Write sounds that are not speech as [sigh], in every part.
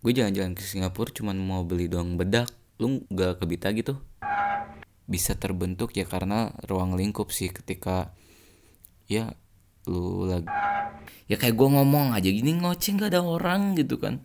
gue jalan-jalan ke Singapura cuman mau beli doang bedak. Lu gak kebita gitu? Bisa terbentuk ya karena ruang lingkup sih ketika ya lu lagi ya kayak gue ngomong aja gini ngoceh gak ada orang gitu kan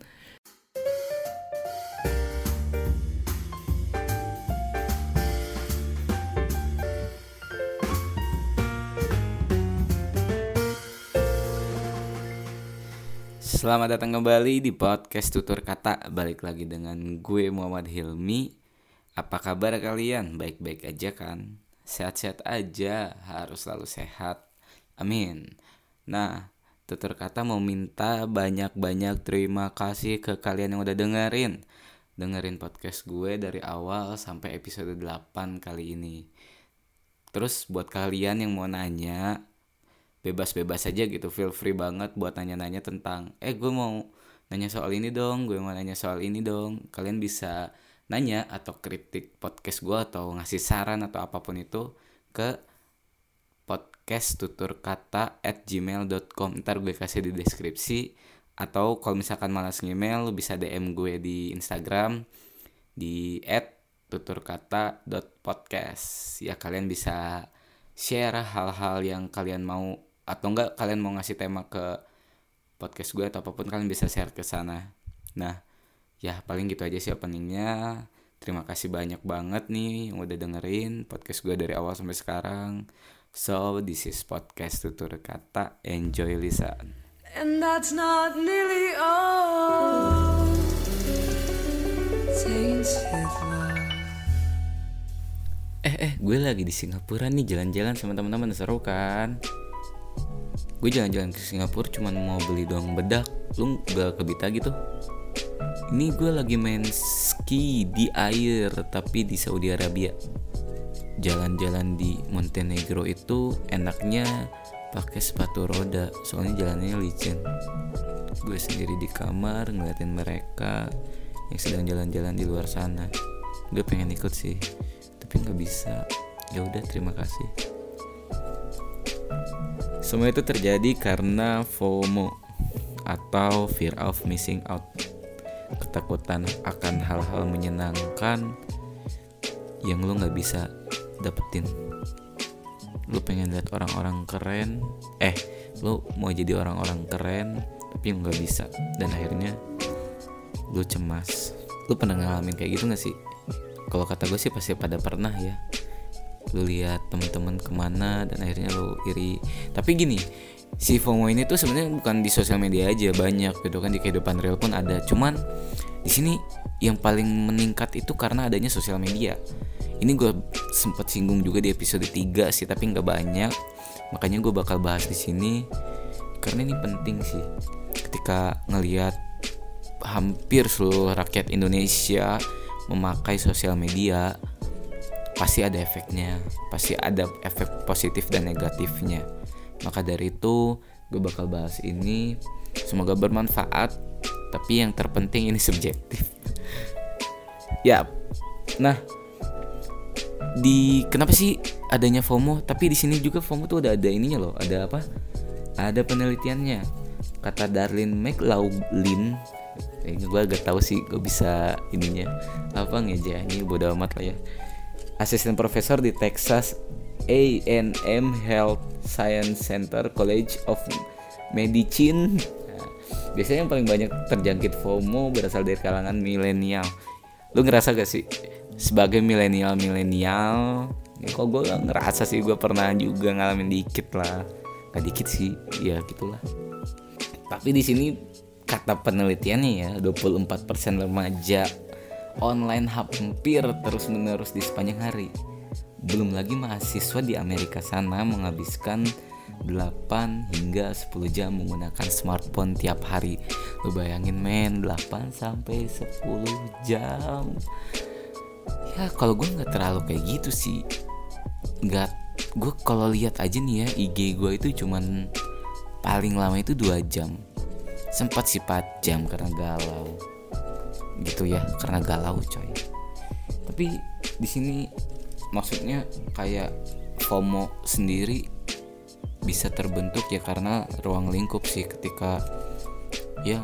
Selamat datang kembali di podcast tutur kata. Balik lagi dengan gue Muhammad Hilmi. Apa kabar kalian? Baik-baik aja kan? Sehat-sehat aja. Harus selalu sehat. Amin. Nah tutur kata mau minta banyak-banyak terima kasih ke kalian yang udah dengerin. Dengerin podcast gue dari awal sampai episode 8 kali ini. Terus buat kalian yang mau nanya bebas-bebas aja gitu feel free banget buat nanya-nanya tentang eh gue mau nanya soal ini dong gue mau nanya soal ini dong. Kalian bisa nanya atau kritik podcast gue atau ngasih saran atau apa pun itu ke podcast tutur kata at gmail.com ntar gue kasih di deskripsi. Atau kalau misalkan malas email lu bisa DM gue di Instagram di at tuturkata.podcast ya kalian bisa share hal-hal yang kalian mau atau enggak kalian mau ngasih tema ke podcast gue atau apa pun kalian bisa share ke sana. Nah ya paling gitu aja sih openingnya. Terima kasih banyak banget nih yang udah dengerin podcast gue dari awal sampai sekarang. So this is podcast tutur kata. Enjoy Lisa. And that's not nearly all. Tainted love. eh eh gue lagi di Singapura nih jalan-jalan sama teman-teman seru kan gue jalan-jalan ke Singapura cuman mau beli doang bedak. Lu gak kebita gitu? Ini gue lagi main ski di air tapi di Saudi Arabia. Jalan-jalan di Montenegro itu enaknya pakai sepatu roda soalnya jalannya licin. Gue sendiri di kamar ngeliatin mereka yang sedang jalan-jalan di luar sana. Gue pengen ikut sih tapi nggak bisa. Ya udah terima kasih semua itu terjadi karena FOMO atau fear of missing out. Ketakutan akan hal-hal menyenangkan yang lu nggak bisa dapetin. Lu pengen lihat orang-orang keren, eh, lu mau jadi orang-orang keren tapi nggak bisa dan akhirnya lu cemas. Lu pernah ngalamin kayak gitu gak sih? Kalau kata gue sih pasti pada pernah ya lu lihat temen-temen ke mana dan akhirnya lu iri. Tapi gini si FOMO ini tuh sebenarnya bukan di sosial media aja banyak gitu kan di kehidupan real pun ada. Cuman di sini yang paling meningkat itu karena adanya sosial media. Ini gue sempat singgung juga di episode 3 sih tapi nggak banyak. Makanya gue bakal bahas di sini karena ini penting sih. Ketika ngelihat hampir seluruh rakyat Indonesia memakai sosial media pasti ada efeknya pasti ada efek positif dan negatifnya. Maka dari itu gue bakal bahas ini. Semoga bermanfaat tapi yang terpenting ini subjektif. [laughs] Ya nah di kenapa sih adanya FOMO? Tapi di sini juga FOMO tuh udah ada ininya loh ada apa? Ada penelitiannya. Kata Darlene McLaughlin eh, gue agak tahu sih gue bisa ininya. Apa ngeja? Ini bodo amat lah ya asisten profesor di Texas A&M Health Science Center College of Medicine. Nah, biasanya yang paling banyak terjangkit FOMO berasal dari kalangan milenial. Lu ngerasa gak sih sebagai milenial-milenial? Ya, kok gue ngerasa sih gue pernah juga ngalamin dikit lah. Gak dikit sih, ya gitulah. Tapi di sini kata penelitiannya ya 24% remaja online hampir terus-menerus di sepanjang hari. Belum lagi mahasiswa di Amerika sana menghabiskan 8 hingga 10 jam menggunakan smartphone tiap hari. Lu bayangin men 8 sampai 10 jam. Ya kalau gue nggak terlalu kayak gitu sih. Nggak gue kalau lihat aja nih ya IG gue itu cuman paling lama itu dua jam sempat sih 4 jam karena galau gitu ya karena galau coy. Tapi di sini maksudnya kayak FOMO sendiri bisa terbentuk ya karena ruang lingkup sih ketika ya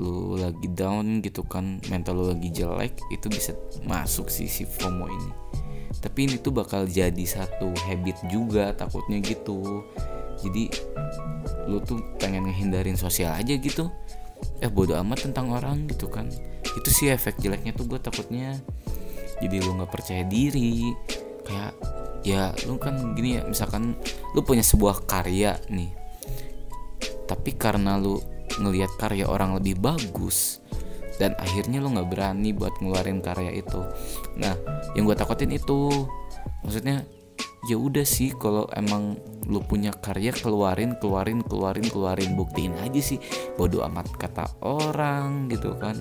lu lagi down gitu kan mental lu lagi jelek itu bisa masuk sih si FOMO ini. Tapi ini tuh bakal jadi satu habit juga takutnya gitu. Jadi lu tuh pengen ngehindarin sosial aja gitu. Eh bodo amat tentang orang gitu kan itu sih efek jeleknya tuh gue takutnya jadi lu nggak percaya diri. Kayak ya lu kan gini ya misalkan lu punya sebuah karya nih tapi karena lu ngelihat karya orang lebih bagus dan akhirnya lu nggak berani buat ngeluarin karya itu. Nah yang gue takutin itu maksudnya ya udah sih kalau emang lu punya karya keluarin keluarin keluarin keluarin buktiin aja sih bodoh amat kata orang gitu kan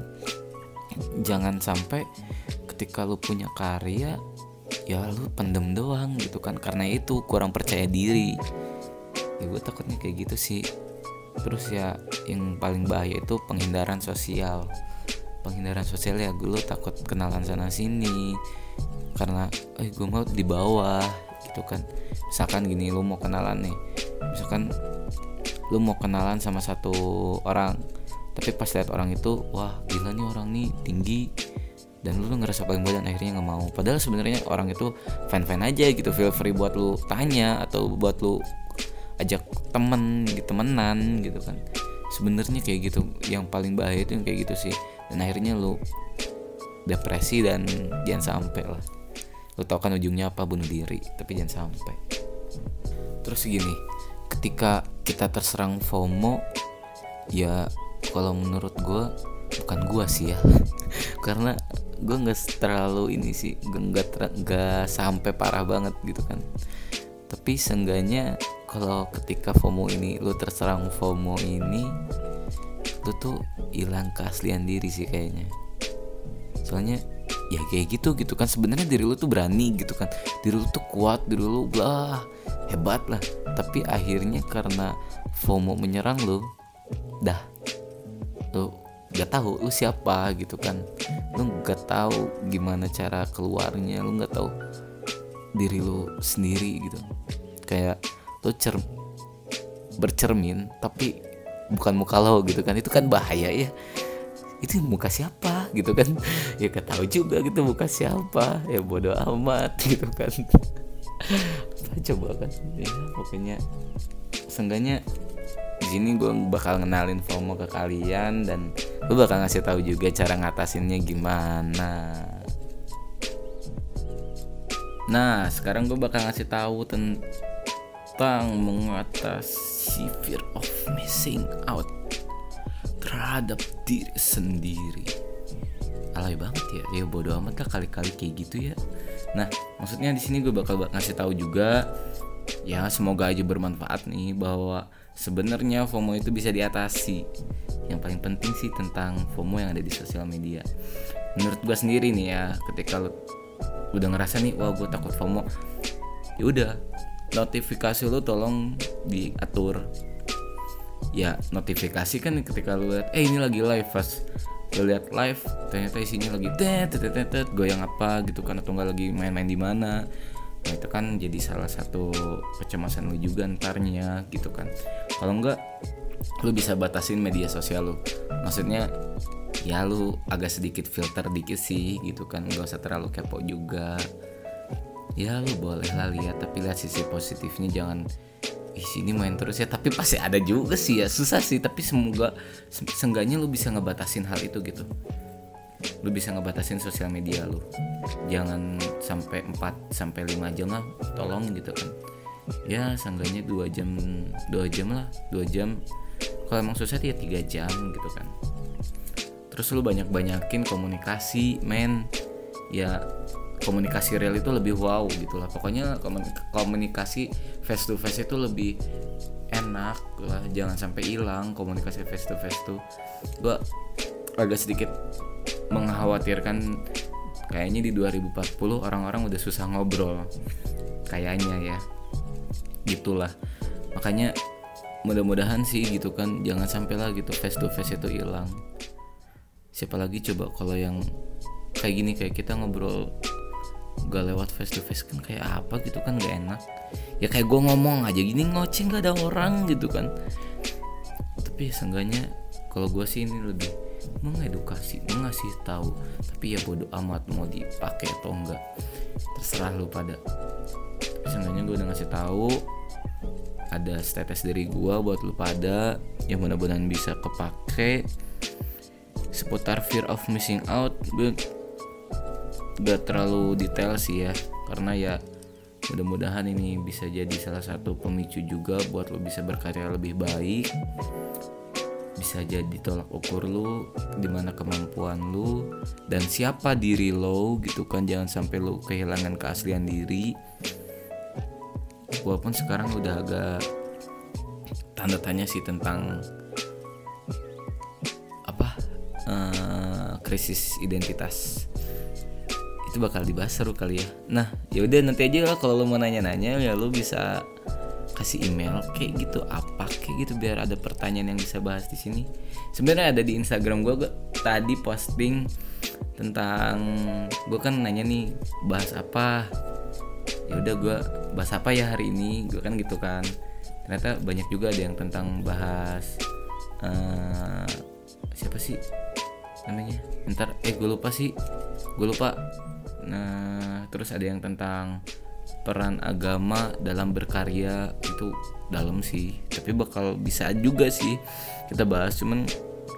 jangan sampai ketika lu punya karya ya lu pendem doang gitu kan. Karena itu kurang percaya diri. Ya gue takutnya kayak gitu sih. Terus ya yang paling bahaya itu penghindaran sosial. Penghindaran sosial ya gue takut kenalan sana sini. Karena eh gue mau di bawah gitu kan. Misalkan gini lu mau kenalan nih. Misalkan lu mau kenalan sama satu orang tapi pas lihat orang itu wah gila nih orang nih tinggi. Dan lu ngerasa paling badan akhirnya nggak mau. Padahal sebenarnya orang itu fan fan aja gitu feel free buat lu tanya atau buat lu ajak temen gitu temenan gitu kan. Sebenarnya kayak gitu yang paling bahaya itu yang kayak gitu sih. Dan akhirnya lu depresi dan jangan sampai lah. Lo tau kan ujungnya apa? Bunuh diri tapi jangan sampai. Terus gini ketika kita terserang FOMO ya kalau menurut gue bukan gue sih ya. [laughs] Karena gue nggak terlalu ini sih nggak nggak sampai parah banget gitu kan. Tapi seenggaknya kalau ketika FOMO ini lo terserang FOMO ini lo tuh hilang keaslian diri sih kayaknya. Soalnya ya kayak gitu gitu kan. Sebenarnya diri lu tuh berani gitu kan. Diri lu tuh kuat diri lu blah hebat lah. Tapi akhirnya karena FOMO menyerang lu dah lu gak tahu lu siapa gitu kan. Lu gak tahu gimana cara keluarnya lu gak tahu diri lu sendiri gitu. Kayak lu cer bercermin tapi bukan muka lo gitu kan. Itu kan bahaya ya. Itu muka siapa gitu kan. [laughs] Ya gak tahu juga gitu muka siapa. Ya bodoh amat [laughs] gitu kan. Coba kan ya. Pokoknya seenggaknya sini gue bakal ngenalin FOMO ke kalian dan gue bakal ngasih tahu juga cara ngatasinnya gimana. Nah sekarang gue bakal ngasih tahu tentang mengatasi fear of missing out terhadap diri sendiri. Alay banget ya. Ya bodoh amat lah kali-kali kayak gitu ya. Nah maksudnya di sini gue bakal ngasih tahu juga ya semoga aja bermanfaat nih bahwa sebenarnya FOMO itu bisa diatasi. Yang paling penting sih tentang FOMO yang ada di sosial media. Menurut gue sendiri nih ya ketika lo udah ngerasa nih wah gue takut FOMO ya udah notifikasi lo tolong diatur. Ya notifikasi kan ketika lu lihat eh ini lagi live pas lu lihat live ternyata isinya lagi tet tet tet goyang apa gitu kan atau enggak lagi main-main di mana. Nah itu kan jadi salah satu kecemasan lu juga ntarnya gitu kan kalau enggak lu bisa batasin media sosial lu. Maksudnya ya lu agak sedikit filter dikit sih gitu kan. Nggak usah terlalu kepo juga. Ya lu boleh lah lihat tapi lihat sisi positifnya. Jangan di sini main terus ya. Tapi pasti ada juga sih ya. Susah sih tapi semoga se seenggaknya lu bisa ngebatasin hal itu gitu. Lu bisa ngebatasin sosial media lu. Jangan sampai 4 sampai 5 jam lah tolong gitu kan ya seenggaknya dua jam dua jam lah dua jam. Kalau emang susah ya tiga jam gitu kan. Terus lu banyak banyakin komunikasi men. Ya komunikasi real itu lebih wow gitu lah. Pokoknya komunikasi face to face itu lebih enak lah. Jangan sampai hilang komunikasi face to face tuh. Gue agak sedikit mengkhawatirkan kayaknya di 2040 orang-orang udah susah ngobrol. Kayaknya ya gitulah. Makanya mudah-mudahan sih gitu kan jangan sampai lah gitu face to face itu hilang. Siapa lagi coba kalau yang kayak gini kayak kita ngobrol gak lewat face to face kan kayak apa gitu kan gak enak. Ya kayak gue ngomong aja gini ngoceng gak ada orang gitu kan. Tapi seenggaknya kalau gue sih ini lebih mengedukasi mengasih tahu. Tapi ya bodoh amat mau dipakai atau enggak terserah lu pada. Tapi seenggaknya gue udah ngasih tahu ada status dari gue buat lu pada yang mudah-mudahan bisa kepake. Seputar fear of missing out gue gak terlalu detail sih ya karena ya mudah-mudahan ini bisa jadi salah satu pemicu juga buat lo bisa berkarya lebih baik bisa jadi tolak ukur lu di mana kemampuan lu dan siapa diri lo gitu kan jangan sampai lu kehilangan keaslian diri walaupun sekarang udah agak tanda tanya sih tentang apa eh, krisis identitas. Itu bakal dibahas seru kali ya. Nah yaudah nanti aja lah kalau lo mau nanya-nanya ya lo bisa kasih email kayak gitu apa kayak gitu biar ada pertanyaan yang bisa bahas di sini. Sebenarnya ada di Instagram gue gue tadi posting tentang gue kan nanya nih bahas apa ya udah gue bahas apa ya hari ini? Gue kan gitu kan. Ternyata banyak juga ada yang tentang bahas eh, siapa sih namanya? Ntar eh gue lupa sih. Gue lupa. Nah terus ada yang tentang peran agama dalam berkarya itu dalam sih. Tapi bakal bisa juga sih kita bahas cuman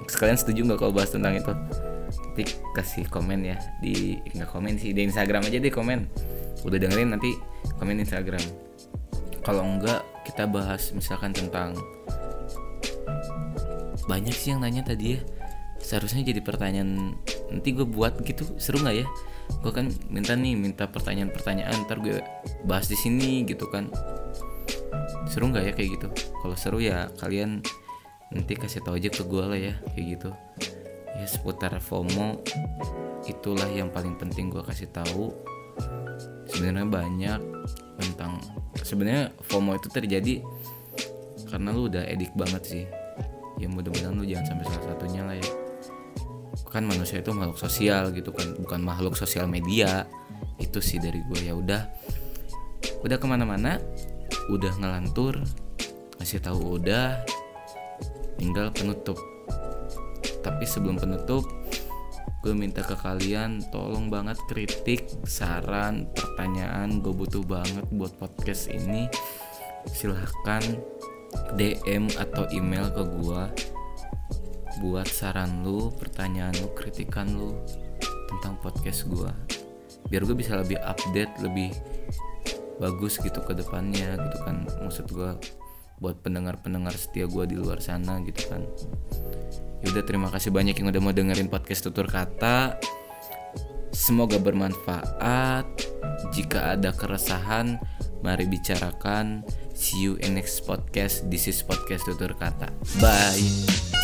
sekalian setuju nggak kalau bahas tentang itu nanti kasih komen ya. Di nggak komen sih di Instagram aja deh komen. Udah dengerin nanti komen Instagram. Kalau enggak kita bahas misalkan tentang banyak sih yang nanya tadi ya. Seharusnya jadi pertanyaan nanti gue buat gitu. Seru nggak ya? Gue kan minta nih minta pertanyaan-pertanyaan ntar gue bahas di sini gitu kan. Seru nggak ya kayak gitu? Kalau seru ya kalian nanti kasih tahu aja ke gue lah ya kayak gitu ya seputar FOMO itulah yang paling penting gue kasih tahu. Sebenarnya banyak tentang sebenarnya FOMO itu terjadi karena lu udah edik banget sih. Ya mudah-mudahan lu jangan sampai salah satunya lah ya. Kan manusia itu makhluk sosial gitu kan bukan makhluk sosial media. Itu sih dari gue ya udah. Udah ke mana-mana udah ngelantur ngasih tahu udah tinggal penutup tapi sebelum penutup gue minta ke kalian tolong banget kritik saran pertanyaan. Gue butuh banget buat podcast ini. Silahkan DM atau email ke gue buat saran lu, pertanyaan lu, kritikan lu tentang podcast gue biar gue bisa lebih update, lebih bagus gitu ke depannya gitu kan. Maksud gue buat pendengar-pendengar setia gue di luar sana gitu kan. Yaudah terima kasih banyak yang udah mau dengerin podcast tutur kata. Semoga bermanfaat. Jika ada keresahan Mari bicarakan. See you in next podcast. This is podcast tutur kata. Bye